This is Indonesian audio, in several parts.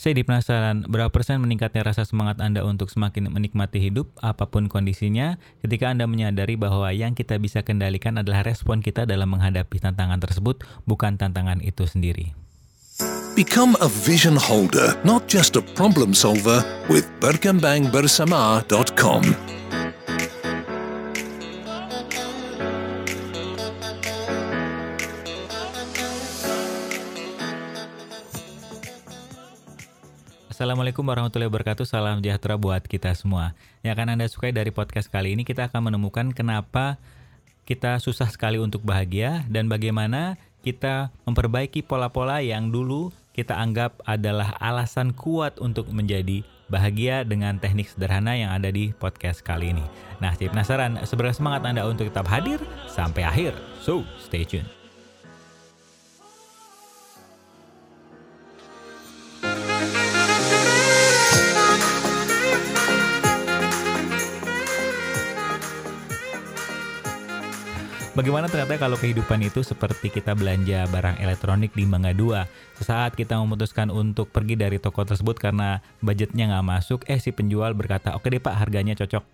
Saya penasaran, berapa persen meningkatnya rasa semangat Anda untuk semakin menikmati hidup, apa pun kondisinya, ketika Anda menyadari bahwa yang kita bisa kendalikan adalah respon kita dalam menghadapi tantangan tersebut, bukan tantangan itu sendiri. Become a vision holder, not just a problem solver, with berkembangbersama.com. Assalamualaikum warahmatullahi wabarakatuh. Salam sejahtera buat kita semua. Yang akan Anda sukai dari podcast kali ini, kita akan menemukan kenapa kita susah sekali untuk bahagia dan bagaimana kita memperbaiki pola-pola yang dulu kita anggap adalah alasan kuat untuk menjadi bahagia dengan teknik sederhana yang ada di podcast kali ini. Nah, saya penasaran seberapa semangat Anda untuk tetap hadir sampai akhir. So, stay tune. Bagaimana ternyata kalau kehidupan itu seperti kita belanja barang elektronik di Mangga 2. Sesaat kita memutuskan untuk pergi dari toko tersebut karena budgetnya nggak masuk, eh si penjual berkata, oke deh pak harganya cocok.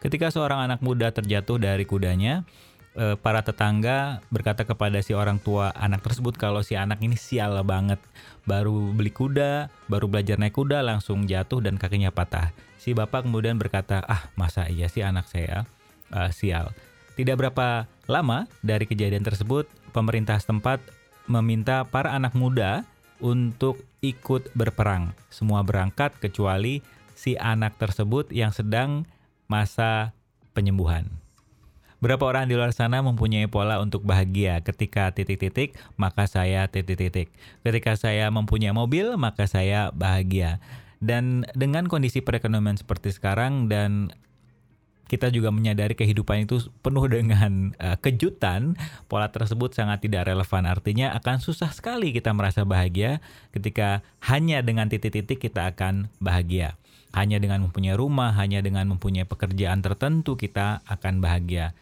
Ketika seorang anak muda terjatuh dari kudanya, eh, para tetangga berkata kepada si orang tua anak tersebut kalau si anak ini sial banget. Baru beli kuda, baru belajar naik kuda langsung jatuh dan kakinya patah. Si bapak kemudian berkata, ah masa iya sih anak saya uh, sial. Tidak berapa lama dari kejadian tersebut, pemerintah setempat meminta para anak muda untuk ikut berperang. Semua berangkat kecuali si anak tersebut yang sedang masa penyembuhan. Berapa orang di luar sana mempunyai pola untuk bahagia ketika titik-titik, maka saya titik-titik. Ketika saya mempunyai mobil, maka saya bahagia. Dan dengan kondisi perekonomian seperti sekarang dan kita juga menyadari kehidupan itu penuh dengan uh, kejutan, pola tersebut sangat tidak relevan. Artinya akan susah sekali kita merasa bahagia ketika hanya dengan titik-titik kita akan bahagia. Hanya dengan mempunyai rumah, hanya dengan mempunyai pekerjaan tertentu kita akan bahagia.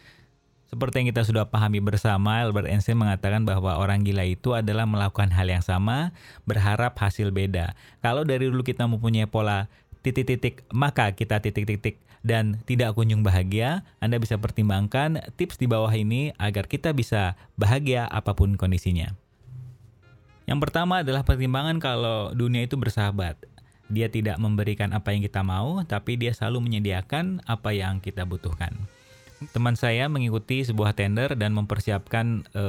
Seperti yang kita sudah pahami bersama, Albert Einstein mengatakan bahwa orang gila itu adalah melakukan hal yang sama, berharap hasil beda. Kalau dari dulu kita mempunyai pola titik-titik, maka kita titik-titik dan tidak kunjung bahagia, Anda bisa pertimbangkan tips di bawah ini agar kita bisa bahagia apa pun kondisinya. Yang pertama adalah pertimbangan kalau dunia itu bersahabat. Dia tidak memberikan apa yang kita mau, tapi dia selalu menyediakan apa yang kita butuhkan. Teman saya mengikuti sebuah tender dan mempersiapkan e,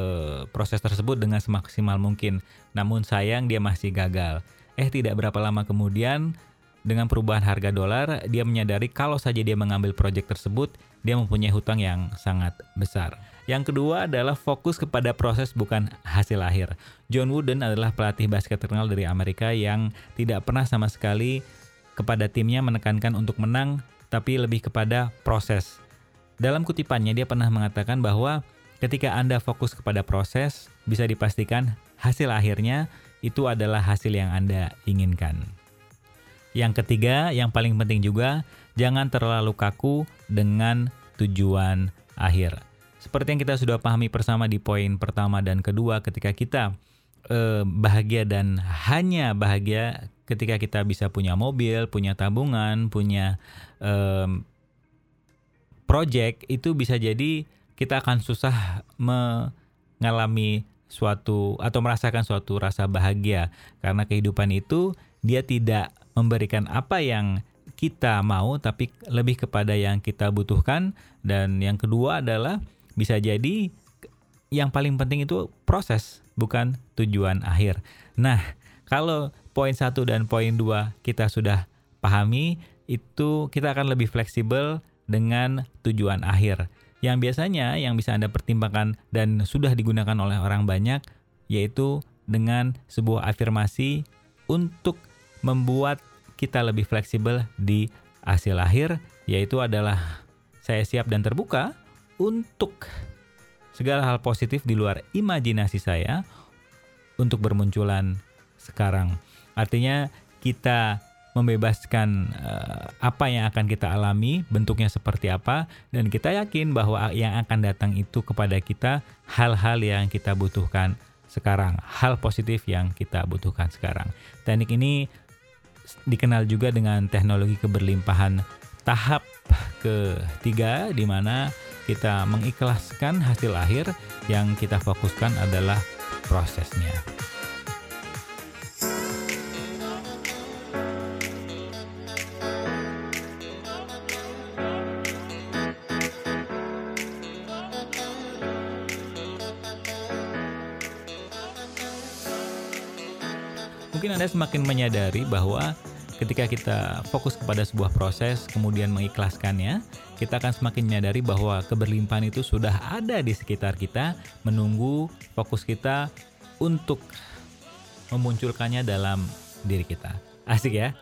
proses tersebut dengan semaksimal mungkin. Namun sayang dia masih gagal. Eh tidak berapa lama kemudian dengan perubahan harga dolar, dia menyadari kalau saja dia mengambil proyek tersebut, dia mempunyai hutang yang sangat besar. Yang kedua adalah fokus kepada proses bukan hasil akhir. John Wooden adalah pelatih basket terkenal dari Amerika yang tidak pernah sama sekali kepada timnya menekankan untuk menang, tapi lebih kepada proses. Dalam kutipannya dia pernah mengatakan bahwa ketika Anda fokus kepada proses, bisa dipastikan hasil akhirnya itu adalah hasil yang Anda inginkan. Yang ketiga, yang paling penting juga, jangan terlalu kaku dengan tujuan akhir. Seperti yang kita sudah pahami bersama di poin pertama dan kedua, ketika kita eh, bahagia dan hanya bahagia ketika kita bisa punya mobil, punya tabungan, punya eh, project, itu bisa jadi kita akan susah mengalami suatu atau merasakan suatu rasa bahagia karena kehidupan itu dia tidak memberikan apa yang kita mau tapi lebih kepada yang kita butuhkan dan yang kedua adalah bisa jadi yang paling penting itu proses bukan tujuan akhir. Nah, kalau poin satu dan poin dua kita sudah pahami itu kita akan lebih fleksibel dengan tujuan akhir. Yang biasanya yang bisa Anda pertimbangkan dan sudah digunakan oleh orang banyak yaitu dengan sebuah afirmasi untuk membuat kita lebih fleksibel di hasil akhir yaitu adalah saya siap dan terbuka untuk segala hal positif di luar imajinasi saya untuk bermunculan sekarang. Artinya kita membebaskan uh, apa yang akan kita alami, bentuknya seperti apa, dan kita yakin bahwa yang akan datang itu kepada kita hal-hal yang kita butuhkan sekarang, hal positif yang kita butuhkan sekarang. Teknik ini dikenal juga dengan teknologi keberlimpahan tahap ketiga di mana kita mengikhlaskan hasil akhir yang kita fokuskan adalah prosesnya. Mungkin Anda semakin menyadari bahwa ketika kita fokus kepada sebuah proses kemudian mengikhlaskannya, kita akan semakin menyadari bahwa keberlimpahan itu sudah ada di sekitar kita, menunggu fokus kita untuk memunculkannya dalam diri kita. Asik ya?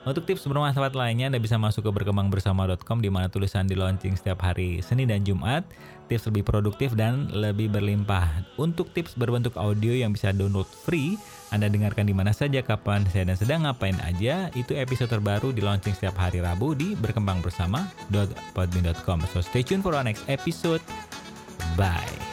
Untuk tips bermanfaat lainnya, Anda bisa masuk ke berkembangbersama.com di mana tulisan di launching setiap hari Senin dan Jumat. Tips lebih produktif dan lebih berlimpah. Untuk tips berbentuk audio yang bisa download free, Anda dengarkan di mana saja, kapan saya dan sedang ngapain aja. Itu episode terbaru di launching setiap hari Rabu di berkembangbersama.podbean.com. So stay tuned for our next episode. Bye.